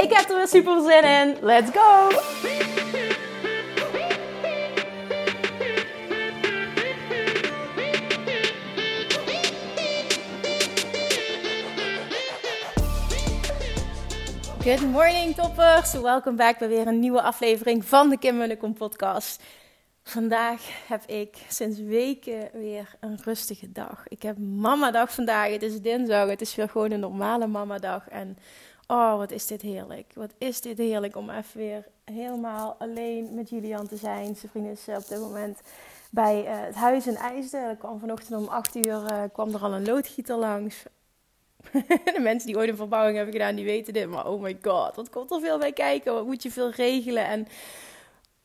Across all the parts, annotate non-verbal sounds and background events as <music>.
Ik heb er weer super zin in. Let's go! Good morning toppers. Welkom back bij weer een nieuwe aflevering van de Kim Munnekom podcast. Vandaag heb ik sinds weken weer een rustige dag. Ik heb mamadag vandaag. Het is dinsdag. Het is weer gewoon een normale mamadag. En oh, wat is dit heerlijk. Wat is dit heerlijk om even weer helemaal alleen met Julian te zijn. Zijn vriend is op dit moment bij uh, het huis in IJsden. Er kwam vanochtend om 8 uur uh, kwam er al een loodgieter langs. <laughs> de mensen die ooit een verbouwing hebben gedaan, die weten dit. Maar oh my god, wat komt er veel bij kijken? Wat moet je veel regelen? En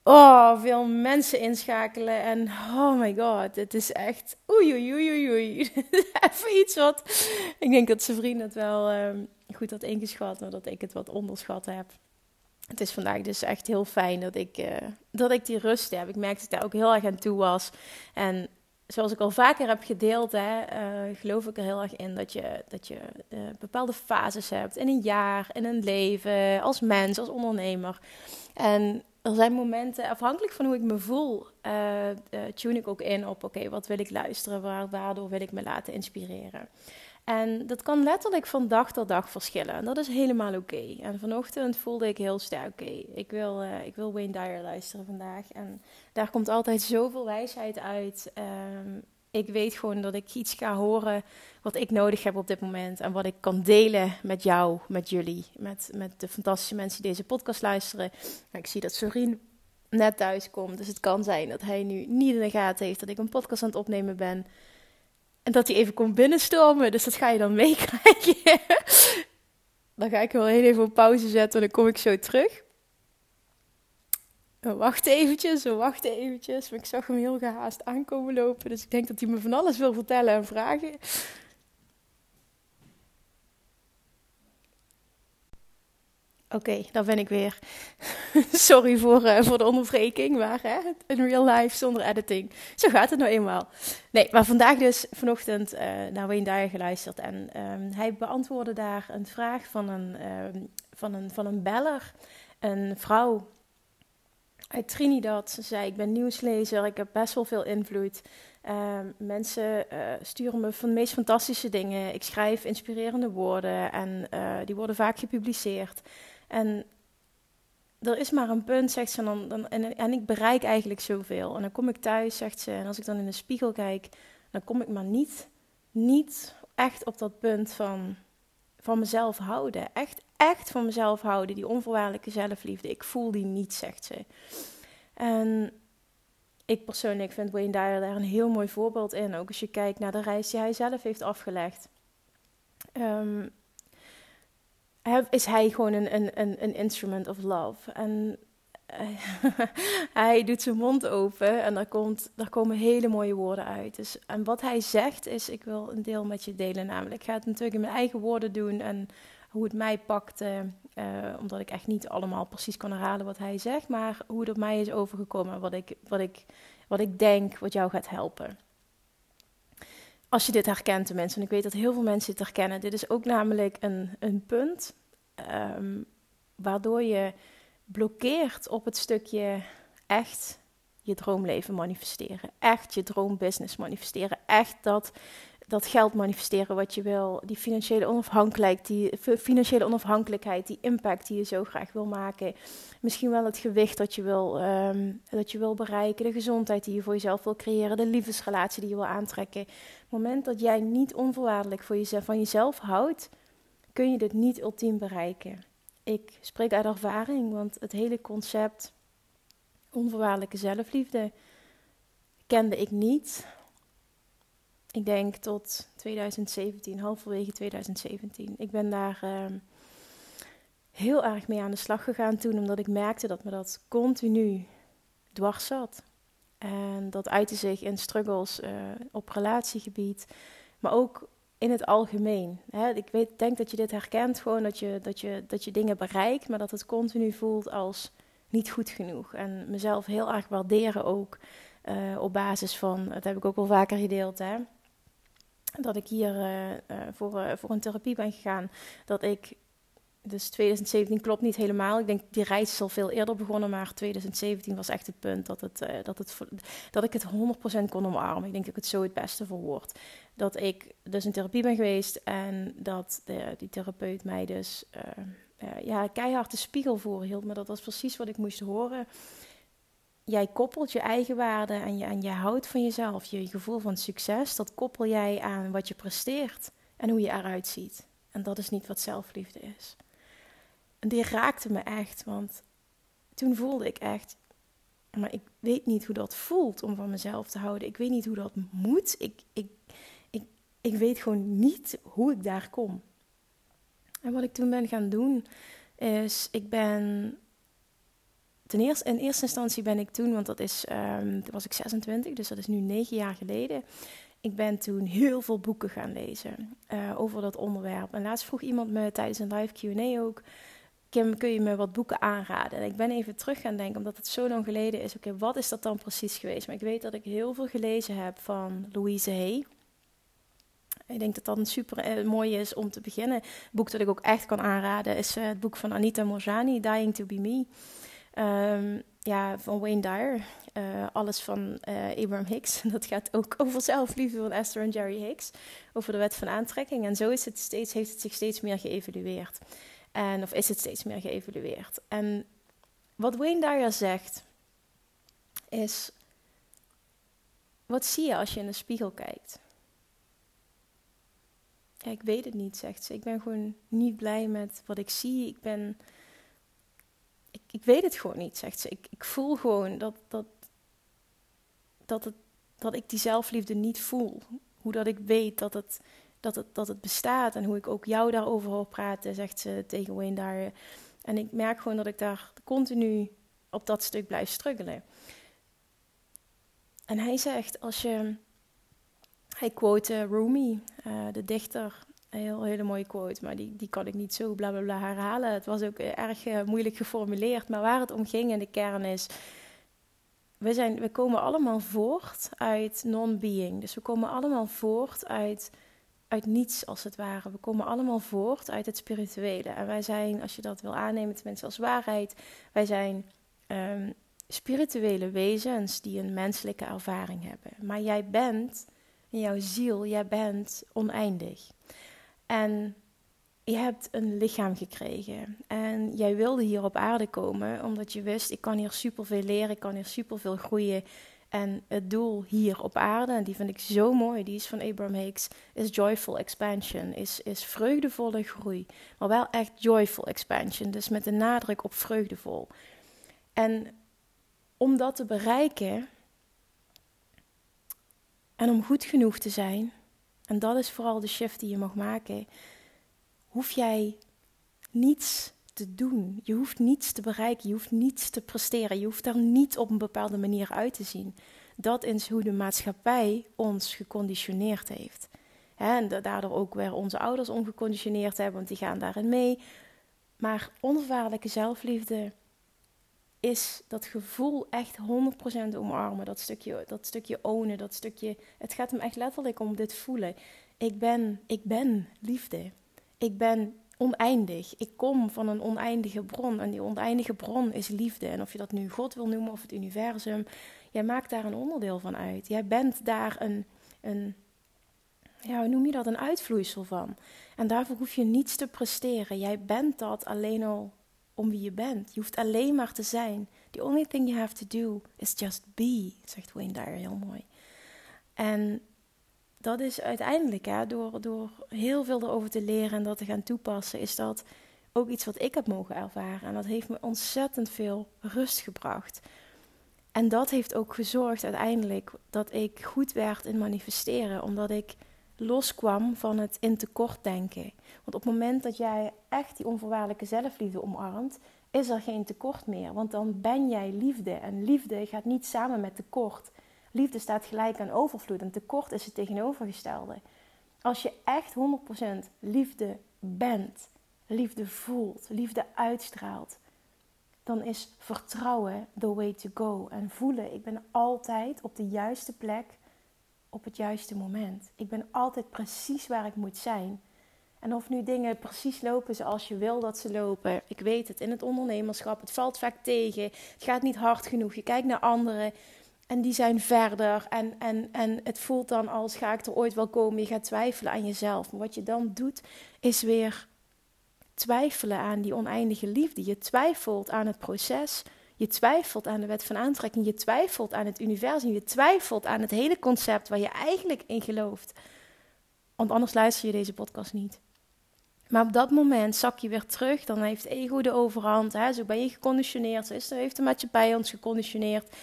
oh, veel mensen inschakelen. En oh my god, het is echt oei oei oei oei. <laughs> Even iets wat... Ik denk dat zijn vriend het wel um, goed had ingeschat, maar dat ik het wat onderschat heb. Het is vandaag dus echt heel fijn dat ik, uh, dat ik die rust heb. Ik merkte dat ik daar ook heel erg aan toe was. En zoals ik al vaker heb gedeeld, hè, uh, geloof ik er heel erg in dat je, dat je uh, bepaalde fases hebt in een jaar, in een leven, als mens, als ondernemer. En er zijn momenten, afhankelijk van hoe ik me voel, tune ik ook in op: oké, wat wil ik luisteren, waar, waardoor wil ik me laten inspireren. En dat kan letterlijk van dag tot dag verschillen. En dat is helemaal oké. En vanochtend voelde ik heel sterk: oké, ik, wil, uh, ik wil Wayne Dyer luisteren vandaag. En daar komt altijd <laughs> zoveel wijsheid uit. Um, ik weet gewoon dat ik iets ga horen wat ik nodig heb op dit moment. En wat ik kan delen met jou, met jullie, met, met de fantastische mensen die deze podcast luisteren. Nou, ik zie dat Sorien net thuis komt. Dus het kan zijn dat hij nu niet in de gaten heeft dat ik een podcast aan het opnemen ben. En dat hij even komt binnenstormen. Dus dat ga je dan <laughs> meekrijgen. dan ga ik wel heel even op pauze zetten en dan kom ik zo terug. We wachten eventjes, we wachten eventjes. Maar ik zag hem heel gehaast aankomen lopen. Dus ik denk dat hij me van alles wil vertellen en vragen. Oké, okay, daar ben ik weer. <laughs> Sorry voor, uh, voor de onderbreking, maar hè, in real life zonder editing. Zo gaat het nou eenmaal. Nee, maar vandaag dus vanochtend uh, naar Wayne Dyer geluisterd. En um, hij beantwoordde daar een vraag van een, um, van een, van een beller. Een vrouw uit Trinidad. Ze zei, ik ben nieuwslezer, ik heb best wel veel invloed. Uh, mensen uh, sturen me van de meest fantastische dingen. Ik schrijf inspirerende woorden en die worden vaak gepubliceerd. En er is maar een punt, zegt ze, dan, dan, en, en ik bereik eigenlijk zoveel. En dan kom ik thuis, zegt ze, en als ik dan in de spiegel kijk, dan kom ik maar niet, niet echt op dat punt van, van mezelf houden. Echt, echt van mezelf houden, die onvoorwaardelijke zelfliefde. Ik voel die niet, zegt ze. En ik persoonlijk vind Wayne Dyer daar een heel mooi voorbeeld in. Ook als je kijkt naar de reis die hij zelf heeft afgelegd. Um, is hij gewoon een, een, een, een instrument of love. En <laughs> hij doet zijn mond open en daar, komt, daar komen hele mooie woorden uit. Dus, en wat hij zegt is, ik wil een deel met je delen namelijk. Ik ga het natuurlijk in mijn eigen woorden doen en hoe het mij pakte. Uh, omdat ik echt niet allemaal precies kan herhalen wat hij zegt. Maar hoe het op mij is overgekomen. Wat ik, wat ik, wat ik denk wat jou gaat helpen. Als je dit herkent, mensen. En ik weet dat heel veel mensen dit herkennen. Dit is ook namelijk een, een punt. Um, waardoor je blokkeert op het stukje echt je droomleven manifesteren. Echt je droombusiness manifesteren. Echt dat dat geld manifesteren wat je wil, die financiële onafhankelijkheid, die financiële onafhankelijkheid, die impact die je zo graag wil maken. Misschien wel het gewicht dat je wil, um, dat je wil bereiken, de gezondheid die je voor jezelf wil creëren, de liefdesrelatie die je wil aantrekken. Op het moment dat jij niet onvoorwaardelijk voor jezelf, van jezelf houdt, kun je dit niet ultiem bereiken. Ik spreek uit ervaring, want het hele concept onvoorwaardelijke zelfliefde kende ik niet ik denk tot 2017, halverwege 2017. Ik ben daar uh, heel erg mee aan de slag gegaan toen, omdat ik merkte dat me dat continu dwars zat. En dat uitte zich in struggles uh, op relatiegebied, maar ook in het algemeen. Hè? Ik weet, denk dat je dit herkent, gewoon dat je, dat, je, dat je dingen bereikt, maar dat het continu voelt als niet goed genoeg. En mezelf heel erg waarderen ook uh, op basis van, dat heb ik ook al vaker gedeeld, hè? Dat ik hier uh, uh, voor, voor een therapie ben gegaan. Dat ik dus 2017 klopt niet helemaal. Ik denk die reis is al veel eerder begonnen, maar 2017 was echt het punt dat, het, dat, het, dat ik het 100% kon omarmen. Ik denk dat ik het zo het beste verwoord. Dat ik dus in therapie ben geweest en dat de, die therapeut mij dus ja, keihard de spiegel voorhield. Maar dat was precies wat ik moest horen. Jij koppelt je eigen waarde en je, en je houdt van jezelf, je gevoel van succes, dat koppel jij aan wat je presteert en hoe je eruit ziet. En dat is niet wat zelfliefde is. En die raakte me echt, want toen voelde ik echt, maar ik weet niet hoe dat voelt om van mezelf te houden. Ik weet niet hoe dat moet. Ik, ik, ik, ik weet gewoon niet hoe ik daar kom. En wat ik toen ben gaan doen, is ik ben. In eerste instantie ben ik toen, want dat is, um, toen was ik 26, dus dat is nu negen jaar geleden. Ik ben toen heel veel boeken gaan lezen uh, over dat onderwerp. En laatst vroeg iemand me tijdens een live QA ook Kim, kun je me wat boeken aanraden? En ik ben even terug gaan denken, omdat het zo lang geleden is. Oké, wat is dat dan precies geweest? Maar ik weet dat ik heel veel gelezen heb van Louise Hay. Ik denk dat dat een super eh, mooi is om te beginnen. Het boek dat ik ook echt kan aanraden is uh, het boek van Anita Morzani, Dying to be Me. Um, ja, van Wayne Dyer. Uh, alles van uh, Abraham Hicks. <laughs> Dat gaat ook over zelfliefde van Esther en Jerry Hicks. Over de wet van aantrekking. En zo is het steeds, heeft het zich steeds meer geëvalueerd. En, of is het steeds meer geëvalueerd? En wat Wayne Dyer zegt, is: Wat zie je als je in de spiegel kijkt? Ja, ik weet het niet, zegt ze. Ik ben gewoon niet blij met wat ik zie. Ik ben. Ik, weet het gewoon niet, zegt ze. Ik, ik voel gewoon dat, dat, dat, het, dat ik die zelfliefde niet voel. Hoe dat ik weet dat het dat het, dat het bestaat en hoe ik ook jou daarover hoor praten, zegt ze tegen Wayne daar. En ik merk gewoon dat ik daar continu op dat stuk blijf struggelen. En hij zegt, als je. Hij quote Rumi, uh, de dichter. Een heel, hele mooie quote, maar die, die kan ik niet zo bla bla bla herhalen. Het was ook erg uh, moeilijk geformuleerd. Maar waar het om ging in de kern is. We, zijn, we komen allemaal voort uit non-being. Dus we komen allemaal voort uit uit niets als het ware. We komen allemaal voort uit het spirituele. En wij zijn, als je dat wil aannemen, tenminste als waarheid, wij zijn um, spirituele wezens die een menselijke ervaring hebben. Maar jij bent, in jouw ziel, jij bent oneindig. En je hebt een lichaam gekregen. En jij wilde hier op aarde komen omdat je wist: ik kan hier superveel leren, ik kan hier superveel groeien. En het doel hier op aarde, en die vind ik zo mooi, die is van Abraham Hicks, is joyful expansion, is, is vreugdevolle groei. Maar wel echt joyful expansion, dus met een nadruk op vreugdevol. En om dat te bereiken, en om goed genoeg te zijn, en dat is vooral de shift die je mag maken, hoef jij niets te doen. Je hoeft niets te bereiken, je hoeft niets te presteren, je hoeft er niet op een bepaalde manier uit te zien. Dat is hoe de maatschappij ons geconditioneerd heeft. en daardoor ook weer onze ouders ongeconditioneerd hebben, want die gaan daarin mee. Maar onvoorwaardelijke zelfliefde is dat gevoel echt 100% omarmen. Dat stukje, dat stukje ownen, dat stukje. Het gaat hem echt letterlijk om dit voelen. Ik ben, ik ben liefde. Ik ben oneindig. Ik kom van een oneindige bron en die oneindige bron is liefde. En of je dat nu God wil noemen of het universum, jij maakt daar een onderdeel van uit. Jij bent daar een, een ja, hoe noem je dat, een uitvloeisel van. En daarvoor hoef je niets te presteren. Jij bent dat alleen al om wie je bent. Je hoeft alleen maar te zijn. The only thing you have to do is just be, zegt Wayne Dyer heel mooi. En dat is uiteindelijk, hè, door, door heel veel erover te leren en dat te gaan toepassen, is dat ook iets wat ik heb mogen ervaren. En dat heeft me ontzettend veel rust gebracht. En dat heeft ook gezorgd uiteindelijk dat ik goed werd in manifesteren, omdat ik loskwam van het in tekort denken. Want op het moment dat jij echt die onvoorwaardelijke zelfliefde omarmt, is er geen tekort meer. Want dan ben jij liefde. En liefde gaat niet samen met tekort. Liefde staat gelijk aan overvloed. En tekort is het tegenovergestelde. Als je echt 100% liefde bent, liefde voelt, liefde uitstraalt, dan is vertrouwen the way to go. En voelen, ik ben altijd op de juiste plek op het juiste moment. Ik ben altijd precies waar ik moet zijn. En of nu dingen precies lopen zoals je wil dat ze lopen. Ik weet het, in het ondernemerschap, het valt vaak tegen. Het gaat niet hard genoeg. Je kijkt naar anderen en die zijn verder. En, en, en het voelt dan als ga ik er ooit wel komen. Je gaat twijfelen aan jezelf. Maar wat je dan doet, is weer twijfelen aan die oneindige liefde. Je twijfelt aan het proces. Je twijfelt aan de wet van aantrekking. Je twijfelt aan het universum. Je twijfelt aan het hele concept waar je eigenlijk in gelooft. Want anders luister je deze podcast niet. Maar op dat moment zak je weer terug. Dan heeft ego de overhand. Hè? Zo ben je geconditioneerd. Zo is er, heeft de maatschappij ons geconditioneerd.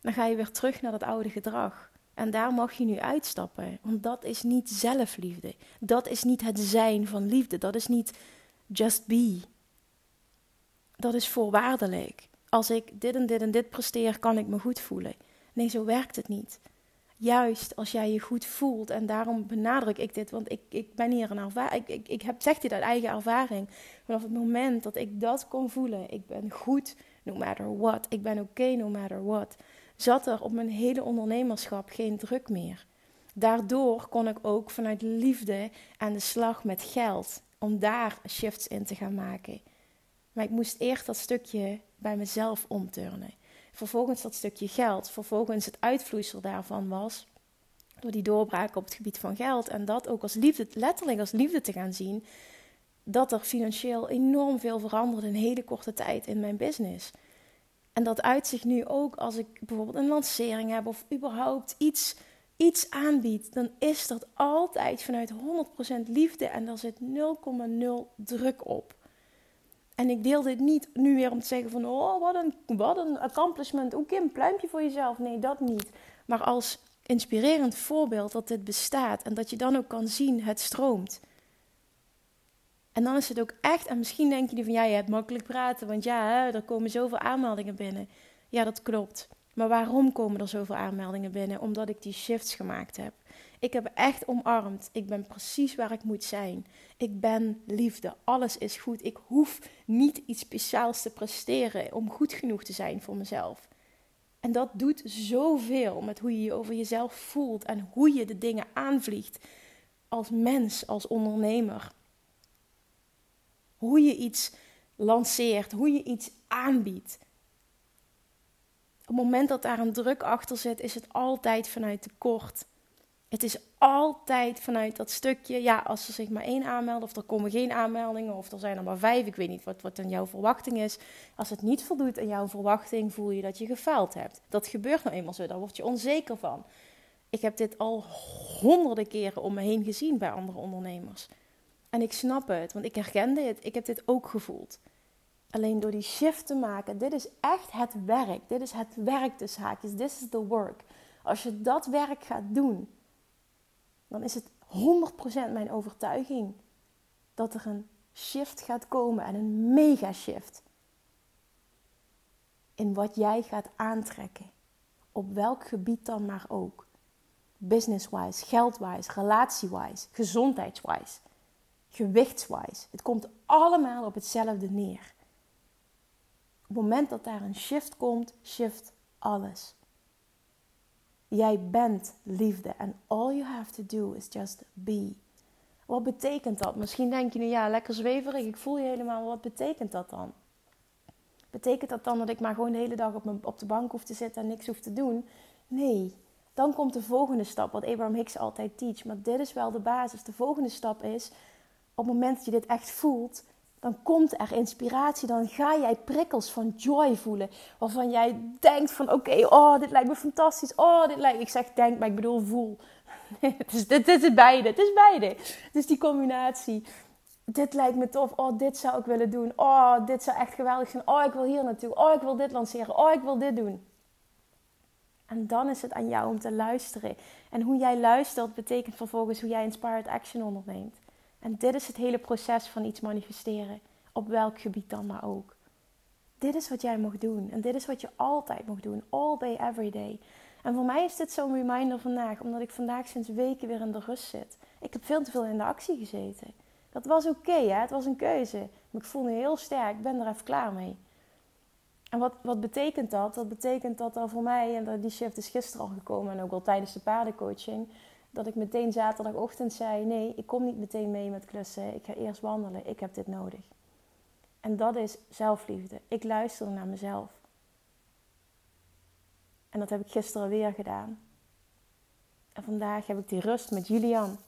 Dan ga je weer terug naar dat oude gedrag. En daar mag je nu uitstappen. Want dat is niet zelfliefde. Dat is niet het zijn van liefde. Dat is niet just be. Dat is voorwaardelijk. Als ik dit en dit en dit presteer, kan ik me goed voelen. Nee, zo werkt het niet. Juist als jij je goed voelt, en daarom benadruk ik dit, want ik, ik ben hier een ervaring. Ik, ik, ik heb, zeg dit uit eigen ervaring. Vanaf het moment dat ik dat kon voelen, ik ben goed, no matter what, ik ben oké, no matter what, zat er op mijn hele ondernemerschap geen druk meer. Daardoor kon ik ook vanuit liefde aan de slag met geld om daar shifts in te gaan maken. Maar ik moest eerst dat stukje bij mezelf omturnen. Vervolgens dat stukje geld. Vervolgens het uitvloeisel daarvan was door die doorbraak op het gebied van geld. En dat ook als liefde, letterlijk als liefde te gaan zien. Dat er financieel enorm veel veranderde in een hele korte tijd in mijn business. En dat uit zich nu ook als ik bijvoorbeeld een lancering heb of überhaupt iets iets aanbiedt, dan is dat altijd vanuit 100% liefde en daar zit 0,0 druk op. En ik deel dit niet nu weer om te zeggen van, oh, wat een, wat een accomplishment. Oké, een pluimpje voor jezelf. Nee, dat niet. Maar als inspirerend voorbeeld dat dit bestaat en dat je dan ook kan zien, het stroomt. En dan is het ook echt, en misschien denk je van, ja, je hebt makkelijk praten, want ja, hè, er komen zoveel aanmeldingen binnen. Ja, dat klopt. Maar waarom komen er zoveel aanmeldingen binnen? Omdat ik die shifts gemaakt heb. Ik heb echt omarmd. Ik ben precies waar ik moet zijn. Ik ben liefde. Alles is goed. Ik hoef niet iets speciaals te presteren om goed genoeg te zijn voor mezelf. En dat doet zoveel met hoe je je over jezelf voelt en hoe je de dingen aanvliegt als mens, als ondernemer. Hoe je iets lanceert, hoe je iets aanbiedt op het moment dat daar een druk achter zit, is het altijd vanuit tekort. Het is altijd vanuit dat stukje, ja, als er zich maar één aanmeldt, of er komen geen aanmeldingen, of er zijn er maar vijf, ik weet niet wat, wat dan jouw verwachting is. Als het niet voldoet aan jouw verwachting, voel je dat je gefaald hebt. Dat gebeurt nou eenmaal zo, daar word je onzeker van. Ik heb dit al honderden keren om me heen gezien bij andere ondernemers. En ik snap het, want ik herkende het, ik heb dit ook gevoeld. Alleen door die shift te maken, dit is echt het werk. Dit is het werk dus haakjes. This is the work. Als je dat werk gaat doen, dan is het 100% mijn overtuiging dat er een shift gaat komen en een mega shift in wat jij gaat aantrekken. Op welk gebied dan maar ook. Business-wise, geld-wise, relatie-wise, gezondheidswise, gewichtswise. Het komt allemaal op hetzelfde neer. Op het moment dat daar een shift komt, shift alles. Jij bent liefde en all you have to do is just be. Wat betekent dat? Misschien denk je nu, ja, lekker zweverig, ik voel je helemaal. Wat betekent dat dan? Betekent dat dan dat ik maar gewoon de hele dag op, mijn, op de bank hoef te zitten en niks hoef te doen? Nee. Dan komt de volgende stap, wat Abraham Hicks altijd teach. Maar dit is wel de basis. De volgende stap is, op het moment dat je dit echt voelt, dan komt er inspiratie. Dan ga jij prikkels van joy voelen. Waarvan jij denkt van oké, oh, dit lijkt me fantastisch. Oh, dit lijkt... Ik zeg denk, maar ik bedoel voel. <laughs> het, is, dit, is beide. Het is beide. Het is die combinatie. Dit lijkt me tof. Oh, dit zou ik willen doen. Oh, dit zou echt geweldig zijn. Oh, ik wil hier naartoe. Oh, ik wil dit lanceren. Oh, ik wil dit doen. En dan is het aan jou om te luisteren. En hoe jij luistert betekent vervolgens hoe jij inspired action onderneemt. En dit is het hele proces van iets manifesteren. Op welk gebied dan maar ook. Dit is wat jij mag doen. En dit is wat je altijd mag doen. All day, every day. En voor mij is dit zo'n reminder vandaag. Omdat ik vandaag sinds weken weer in de rust zit. Ik heb veel te veel in de actie gezeten. Dat was oké, het was een keuze. Maar ik voel me heel sterk. Ik ben er even klaar mee. En wat, wat betekent dat? Dat betekent dat er voor mij, en die shift is gisteren al gekomen en ook al tijdens de paardencoaching, dat ik meteen zaterdagochtend zei: Nee, ik kom niet meteen mee met klussen. Ik ga eerst wandelen. Ik heb dit nodig. En dat is zelfliefde. Ik luister naar mezelf. En dat heb ik gisteren weer gedaan. En vandaag heb ik die rust met Julian.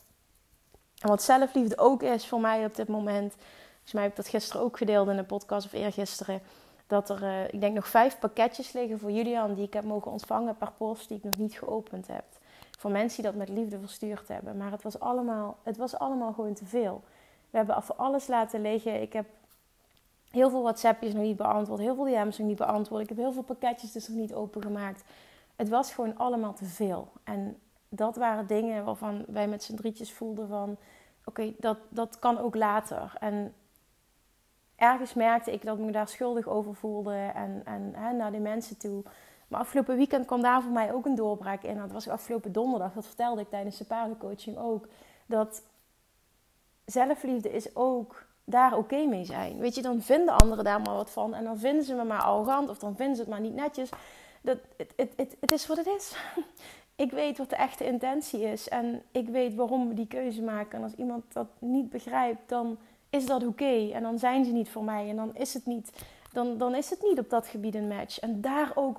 En wat zelfliefde ook is voor mij op dit moment. Volgens mij heb ik dat gisteren ook gedeeld in een podcast of eergisteren. Dat er, uh, ik denk, nog vijf pakketjes liggen voor Julian die ik heb mogen ontvangen per post die ik nog niet geopend heb. Voor mensen die dat met liefde verstuurd hebben. Maar het was allemaal, het was allemaal gewoon te veel. We hebben voor alles laten liggen. Ik heb heel veel WhatsAppjes nog niet beantwoord. Heel veel DM's nog niet beantwoord. Ik heb heel veel pakketjes dus nog niet opengemaakt. Het was gewoon allemaal te veel. En dat waren dingen waarvan wij met z'n drietjes voelden van... Oké, dat, dat kan ook later. En ergens merkte ik dat ik me daar schuldig over voelde. En, en hè, naar die mensen toe. Afgelopen weekend kwam daar voor mij ook een doorbraak in. Dat was afgelopen donderdag. Dat vertelde ik tijdens de paardencoaching ook. Dat zelfliefde is ook daar oké mee zijn. Weet je, dan vinden anderen daar maar wat van. En dan vinden ze me maar arrogant. Of dan vinden ze het maar niet netjes. Dat, het, het, het, het is wat het is. <laughs> ik weet wat de echte intentie is. En ik weet waarom we die keuze maken. En als iemand dat niet begrijpt, dan is dat oké. En dan zijn ze niet voor mij. En dan is het niet, dan, dan is het niet op dat gebied een match. En daar ook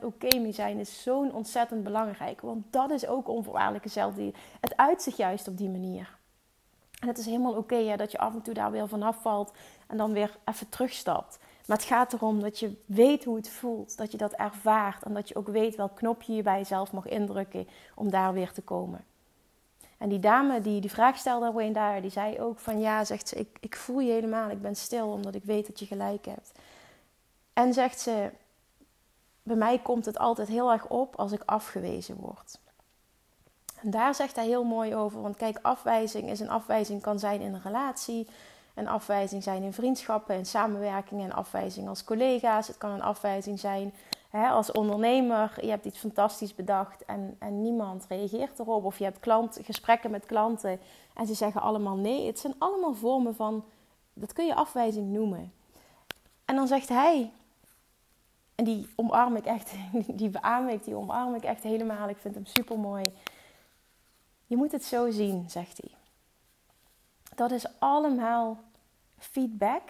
100% oké mee zijn is zo'n ontzettend belangrijk. Want dat is ook onvoorwaardelijke zelfliefde. Het uit zich juist op die manier. En het is helemaal oké dat je af en toe daar weer vanaf valt en dan weer even terugstapt. Maar het gaat erom dat je weet hoe het voelt, dat je dat ervaart en dat je ook weet welk knopje je bij jezelf mag indrukken om daar weer te komen. En die dame die die vraag stelde, Wayne daar, die zei ook van ja, zegt ze, ik, ik voel je helemaal, ik ben stil omdat ik weet dat je gelijk hebt. En zegt ze, bij mij komt het altijd heel erg op als ik afgewezen word. En daar zegt hij heel mooi over. Want kijk, afwijzing is een afwijzing kan zijn in een relatie. Een afwijzing zijn in vriendschappen, in samenwerking. Een afwijzing als collega's. Het kan een afwijzing zijn als ondernemer. Je hebt iets fantastisch bedacht en, en niemand reageert erop. Of je hebt klant, gesprekken met klanten en ze zeggen allemaal nee. Het zijn allemaal vormen van, dat kun je afwijzing noemen. En dan zegt hij, en die omarm ik echt, <laughs> die beaam ik, die omarm ik echt helemaal. Ik vind hem super mooi. Je moet het zo zien, zegt hij. Dat is allemaal feedback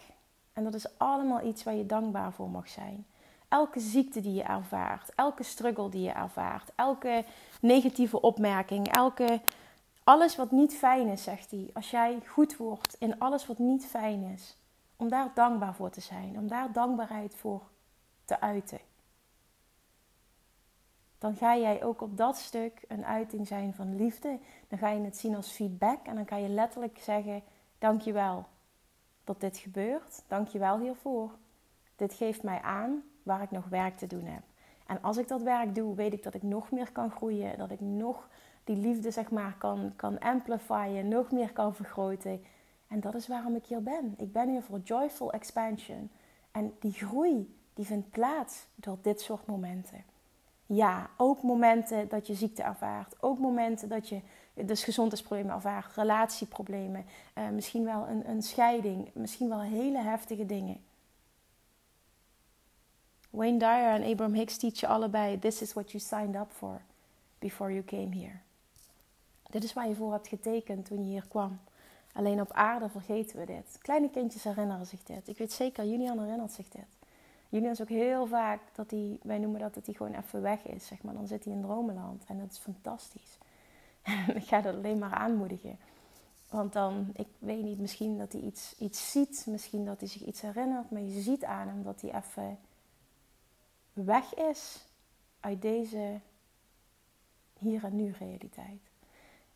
en dat is allemaal iets waar je dankbaar voor mag zijn. Elke ziekte die je ervaart, elke struggle die je ervaart, elke negatieve opmerking, elke, alles wat niet fijn is, zegt hij. Als jij goed wordt in alles wat niet fijn is, om daar dankbaar voor te zijn, om daar dankbaarheid voor te uiten dan ga jij ook op dat stuk een uiting zijn van liefde. Dan ga je het zien als feedback en dan kan je letterlijk zeggen: Dankjewel dat dit gebeurt. Dankjewel hiervoor. Dit geeft mij aan waar ik nog werk te doen heb. En als ik dat werk doe, weet ik dat ik nog meer kan groeien. Dat ik nog die liefde zeg maar kan, kan amplifyen, nog meer kan vergroten. En dat is waarom ik hier ben. Ik ben hier voor joyful expansion. En die groei, die vindt plaats door dit soort momenten ja, ook momenten dat je ziekte ervaart. Ook momenten dat je dus gezondheidsproblemen ervaart, relatieproblemen, uh, misschien wel een, een scheiding, misschien wel hele heftige dingen. Wayne Dyer en Abraham Hicks teachen allebei: This is what you signed up for before you came here. Dit is waar je voor hebt getekend toen je hier kwam. Alleen op aarde vergeten we dit. Kleine kindjes herinneren zich dit. Ik weet zeker, Julian herinnert zich dit. Julian is ook heel vaak dat hij, wij noemen dat dat hij gewoon even weg is, zeg maar. Dan zit hij in dromenland en dat is fantastisch. <laughs> ik ga dat alleen maar aanmoedigen. Want dan, ik weet niet, misschien dat hij iets, iets ziet, misschien dat hij zich iets herinnert, maar je ziet aan hem dat hij even weg is uit deze hier en nu realiteit.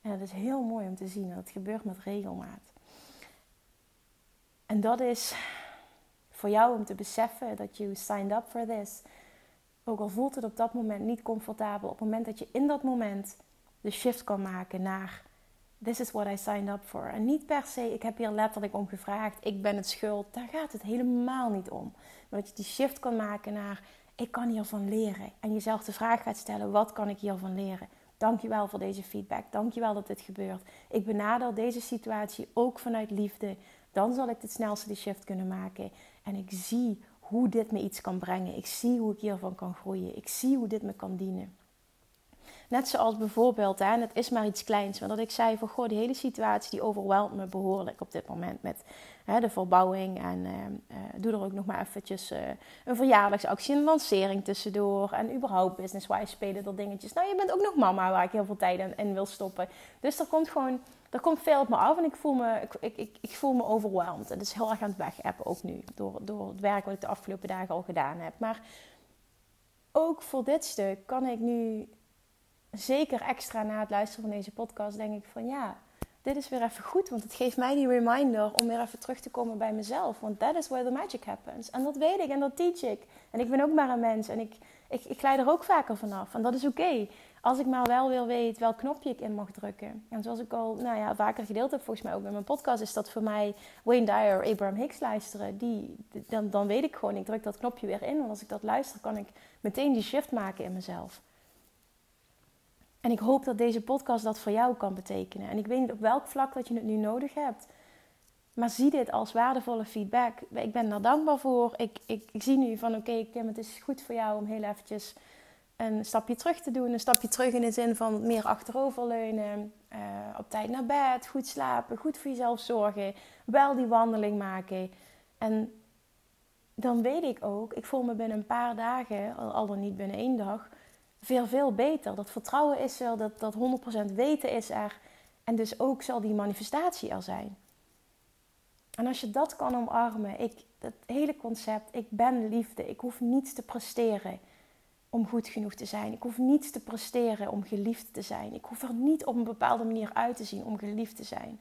En dat is heel mooi om te zien en dat gebeurt met regelmaat. En dat is voor jou om te beseffen dat you signed up for this. Ook al voelt het op dat moment niet comfortabel, op het moment dat je in dat moment de shift kan maken naar This is what I signed up for. En niet per se, ik heb hier letterlijk om gevraagd, ik ben het schuld. Daar gaat het helemaal niet om. Maar dat je die shift kan maken naar ik kan hiervan leren. En jezelf de vraag gaat stellen, wat kan ik hiervan leren? Dankjewel voor deze feedback. Dankjewel dat dit gebeurt. Ik benader deze situatie ook vanuit liefde. Dan zal ik het snelste die shift kunnen maken. En ik zie hoe dit me iets kan brengen. Ik zie hoe ik hiervan kan groeien. Ik zie hoe dit me kan dienen. Net zoals bijvoorbeeld, hè, en het is maar iets kleins, maar dat ik zei van goh, die hele situatie die overweldt me behoorlijk op dit moment met hè, de verbouwing. En uh, doe er ook nog maar eventjes uh, een verjaardagsactie, een lancering tussendoor. En überhaupt business-wise spelen er dingetjes. Nou, je bent ook nog mama waar ik heel veel tijd in, wil stoppen. Dus er komt gewoon, er komt veel op me af en ik voel me, ik, ik, ik, voel me overweldigd. En is heel erg aan het wegappen ook nu, door, door het werk wat ik de afgelopen dagen al gedaan heb. Maar ook voor dit stuk kan ik nu zeker extra na het luisteren van deze podcast denk ik van ja, dit is weer even goed. Want het geeft mij die reminder om weer even terug te komen bij mezelf. Want that is where the magic happens. En dat weet ik en dat teach ik. En ik ben ook maar een mens en ik, ik, ik er ook vaker vanaf. En dat is oké. Als ik maar wel wil weten welk knopje ik in mag drukken. En zoals ik al nou ja, vaker gedeeld heb, volgens mij ook bij mijn podcast, is dat voor mij Wayne Dyer, Abraham Hicks luisteren. Die, dan, dan weet ik gewoon, ik druk dat knopje weer in. Want als ik dat luister, kan ik meteen die shift maken in mezelf. En ik hoop dat deze podcast dat voor jou kan betekenen. En ik weet niet op welk vlak dat je het nu nodig hebt. Maar zie dit als waardevolle feedback. Ik ben daar dankbaar voor. Ik, ik, zie nu van oké okay, Kim, het is goed voor jou om heel eventjes een stapje terug te doen. Een stapje terug in de zin van meer achteroverleunen. Uh, op tijd naar bed. Goed slapen. Goed voor jezelf zorgen. Wel die wandeling maken. En dan weet ik ook, ik voel me binnen een paar dagen, al dan niet binnen één dag veel, veel beter. Dat vertrouwen is er, dat, dat 100% weten is er. En dus ook zal die manifestatie er zijn. En als je dat kan omarmen, ik, dat hele concept, ik ben liefde, ik hoef niets te presteren om goed genoeg te zijn. Ik hoef niets te presteren om geliefd te zijn. Ik hoef er niet op een bepaalde manier uit te zien om geliefd te zijn.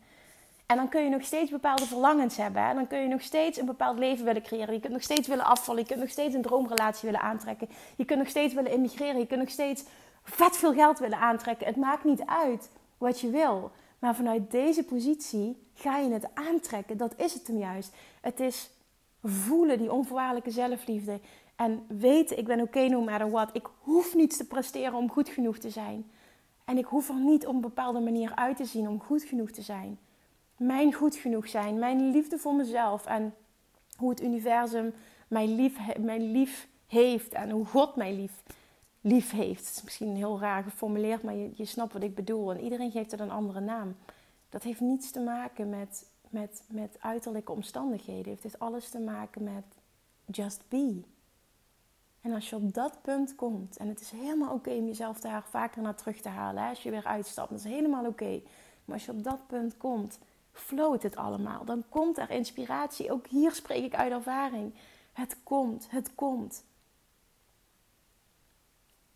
En dan kun je nog steeds bepaalde verlangens hebben. En dan kun je nog steeds een bepaald leven willen creëren. Je kunt nog steeds willen afvallen. Je kunt nog steeds een droomrelatie willen aantrekken. Je kunt nog steeds willen immigreren. Je kunt nog steeds vet veel geld willen aantrekken. Het maakt niet uit wat je wil. Maar vanuit deze positie ga je het aantrekken. Dat is het hem juist. Het is voelen die onvoorwaardelijke zelfliefde. En weten, ik ben oké okay no matter what. Ik hoef niets te presteren om goed genoeg te zijn. En ik hoef er niet op een bepaalde manier uit te zien om goed genoeg te zijn mijn goed genoeg zijn, mijn liefde voor mezelf en hoe het universum mij lief, mij lief heeft en hoe God mij lief, lief heeft. Het is misschien heel raar geformuleerd, maar je, je snapt wat ik bedoel. En iedereen geeft het een andere naam. Dat heeft niets te maken met, met, met uiterlijke omstandigheden. Het heeft alles te maken met just be. En als je op dat punt komt, en het is helemaal oké om jezelf daar vaker naar terug te halen, als je weer uitstapt, dat is helemaal oké. Maar als je op dat punt komt, flowt het allemaal. Dan komt er inspiratie. Ook hier spreek ik uit ervaring. Het komt, het komt.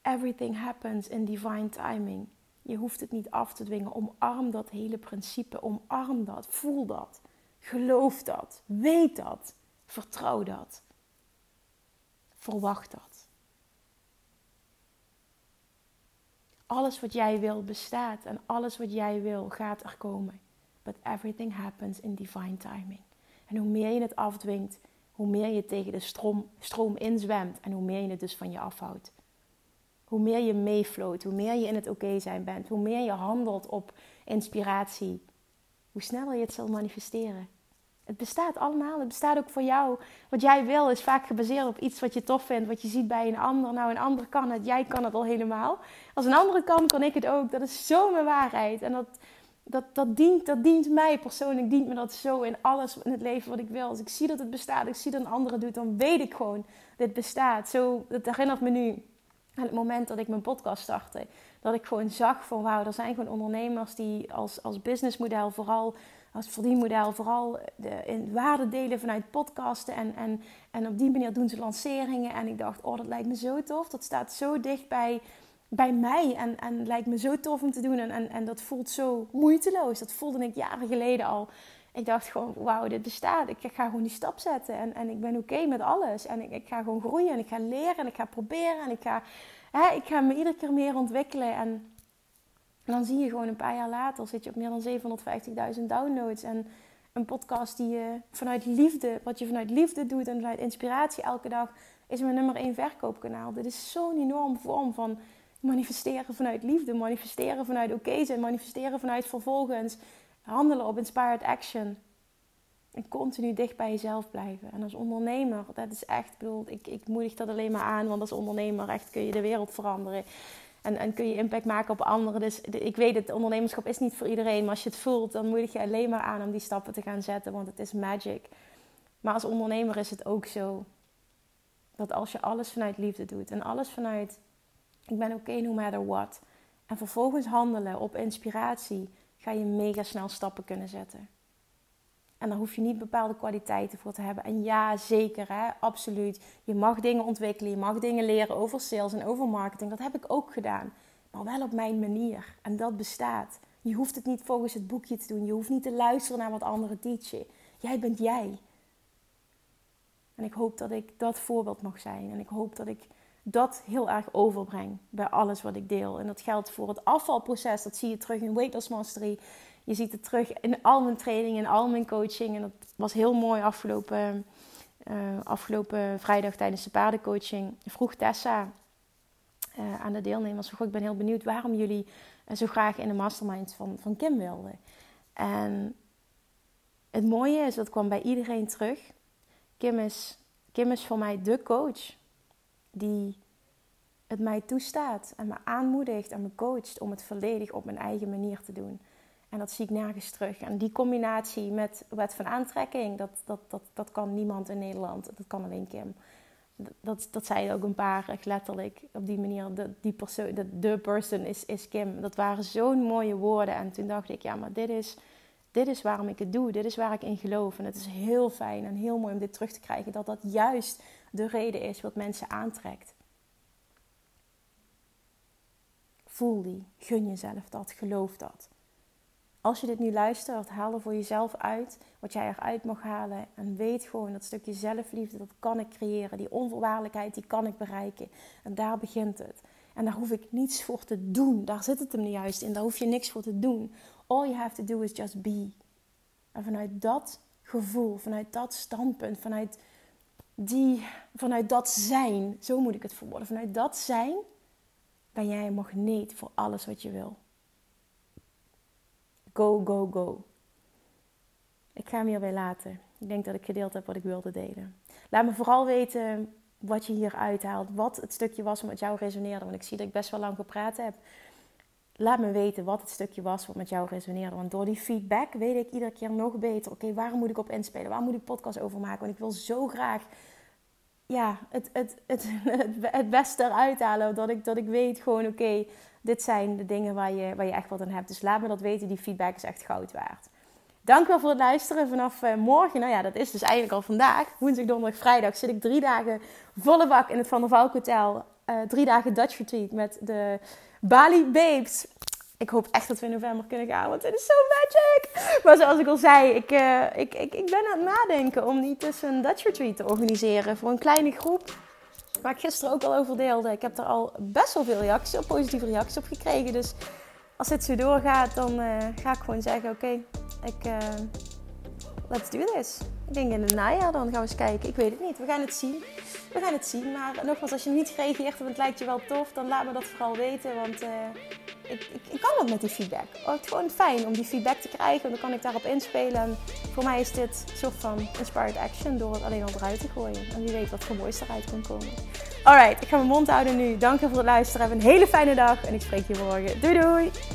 Everything happens in divine timing. Je hoeft het niet af te dwingen. Omarm dat hele principe. Omarm dat. Voel dat. Geloof dat. Weet dat. Vertrouw dat. Verwacht dat. Alles wat jij wil bestaat en alles wat jij wil gaat er komen. But everything happens in divine timing. En hoe meer je het afdwingt, hoe meer je tegen de stroom, stroom inzwemt en hoe meer je het dus van je afhoudt. Hoe meer je meefloot, hoe meer je in het oké zijn bent, hoe meer je handelt op inspiratie, hoe sneller je het zal manifesteren. Het bestaat allemaal, het bestaat ook voor jou. Wat jij wil is vaak gebaseerd op iets wat je tof vindt, wat je ziet bij een ander. Nou, een ander kan het, jij kan het al helemaal. Als een andere kan, kan ik het ook. Dat is zo mijn waarheid. En dat, dat, dat, dient, dat dient mij persoonlijk, dient me dat zo in alles in het leven wat ik wil. Als ik zie dat het bestaat, ik zie dat een andere doet, dan weet ik gewoon, dit bestaat. Zo, dat herinnert me nu aan het moment dat ik mijn podcast startte. Dat ik gewoon zag van wauw, er zijn gewoon ondernemers die als, als businessmodel vooral, als verdienmodel vooral de, in waarde delen vanuit podcasten. En, en, en op die manier doen ze lanceringen. En ik dacht, oh dat lijkt me zo tof. Dat staat zo dicht bij bij mij. En, en lijkt me zo tof om te doen. En, en, en dat voelt zo moeiteloos. Dat voelde ik jaren geleden al. Ik dacht gewoon, wauw, dit bestaat. Ik ga gewoon die stap zetten. En, en ik ben oké met alles. En ik, ik, ga gewoon groeien en ik ga leren en ik ga proberen. En ik ga, hè, ik ga me iedere keer meer ontwikkelen. En dan zie je gewoon een paar jaar later zit je op meer dan 750.000 downloads. En een podcast die je vanuit liefde, wat je vanuit liefde doet en vanuit inspiratie elke dag, is mijn nummer één verkoopkanaal. Dit is zo'n enorm vorm van manifesteren vanuit liefde, manifesteren vanuit oké zijn, manifesteren vanuit vervolgens handelen op inspired action. En continu dicht bij jezelf blijven. En als ondernemer, dat is echt, ik bedoel, ik, ik moedig dat alleen maar aan, want als ondernemer echt kun je de wereld veranderen. En, en kun je impact maken op anderen. Dus ik weet het, ondernemerschap is niet voor iedereen. Maar als je het voelt, dan moedig je alleen maar aan om die stappen te gaan zetten. Want het is magic. Maar als ondernemer is het ook zo. Dat als je alles vanuit liefde doet. En alles vanuit, ik ben oké okay no matter what. En vervolgens handelen op inspiratie. Ga je mega snel stappen kunnen zetten. En daar hoef je niet bepaalde kwaliteiten voor te hebben. En ja, zeker, hè, absoluut. Je mag dingen ontwikkelen, je mag dingen leren over sales en over marketing. Dat heb ik ook gedaan. Maar wel op mijn manier. En dat bestaat. Je hoeft het niet volgens het boekje te doen. Je hoeft niet te luisteren naar wat anderen teachen. Jij bent jij. En ik hoop dat ik dat voorbeeld mag zijn. En ik hoop dat ik dat heel erg overbreng bij alles wat ik deel. En dat geldt voor het afvalproces. Dat zie je terug in Weight Loss Mastery. Je ziet het terug in al mijn training en al mijn coaching. En dat was heel mooi afgelopen, uh, afgelopen vrijdag tijdens de paardencoaching. Vroeg Tessa uh, aan de deelnemers: Ik ben heel benieuwd waarom jullie uh, zo graag in de mastermind van, van Kim wilden. En het mooie is, dat kwam bij iedereen terug. Kim is, Kim is voor mij de coach die het mij toestaat en me aanmoedigt en me coacht om het volledig op mijn eigen manier te doen. En dat zie ik nergens terug. En die combinatie met wet van aantrekking, dat, dat, dat, dat kan niemand in Nederland. Dat kan alleen Kim. Dat, dat zei ook een paar, echt letterlijk, op die manier. De, die persoon, de, de person is, is Kim. Dat waren zo'n mooie woorden. En toen dacht ik, ja, maar dit is, dit is waarom ik het doe. Dit is waar ik in geloof. En het is heel fijn en heel mooi om dit terug te krijgen. Dat dat juist de reden is wat mensen aantrekt. Voel die, gun jezelf dat, geloof dat. Als je dit nu luistert, haal er voor jezelf uit wat jij eruit mag halen. En weet gewoon dat stukje zelfliefde, dat kan ik creëren. Die onvoorwaardelijkheid, die kan ik bereiken. En daar begint het. En daar hoef ik niets voor te doen. Daar zit het hem juist in. Daar hoef je niks voor te doen. All you have to do is just be. En vanuit dat gevoel, vanuit dat standpunt, vanuit, die, vanuit dat zijn, zo moet ik het verwoorden. Vanuit dat zijn ben jij een magneet voor alles wat je wil. Go, go, go. Ik ga hem hierbij laten. Ik denk dat ik gedeeld heb wat ik wilde delen. Laat me vooral weten wat je hier uithaalt. Wat het stukje was wat jou resoneerde. Want ik zie dat ik best wel lang gepraat heb. Laat me weten wat het stukje was wat met jou resoneerde. Want door die feedback weet ik iedere keer nog beter. Oké, waar moet ik op inspelen? Waar moet ik podcast over maken? Want ik wil zo graag ja, het, het, het, <laughs> het, beste eruit halen. Dat ik, dat ik weet gewoon, oké, dit zijn de dingen waar je, waar je echt wat aan hebt. Dus laat me dat weten. Die feedback is echt goud waard. Dank wel voor het luisteren vanaf uh, morgen. Nou ja, dat is dus eigenlijk al vandaag. Woensdag, donderdag, vrijdag zit ik drie dagen volle bak in het Van der Valk Hotel. Uh, drie dagen Dutch Retreat met de Bali Babes. Ik hoop echt dat we in november kunnen gaan, want het is zo magic. Maar zoals ik al zei, ik, uh, ik, ik, ik ben aan het nadenken om niet tussen een Dutch Retreat te organiseren voor een kleine groep waar ik gisteren ook al over deelde. Ik heb er al best wel veel reacties op, positieve reacties op gekregen. Dus als dit zo doorgaat, dan uh, ga ik gewoon zeggen: Oké, ik. Uh, let's do this. Ik denk in het najaar dan gaan we eens kijken. Ik weet het niet. We gaan het zien. We gaan het zien. Maar nogmaals, als je niet gereageerd hebt het lijkt je wel tof, dan laat me dat vooral weten. Want uh, ik, ik, ik, kan wat met die feedback. Oh, het is gewoon fijn om die feedback te krijgen. Want dan kan ik daarop inspelen. En voor mij is dit een soort van inspired action door het alleen al eruit te gooien. En wie weet wat voor moois eruit kan komen. Alright, ik ga mijn mond houden nu. Dank je voor het luisteren. Heb een hele fijne dag. En ik spreek je morgen. Doei doei!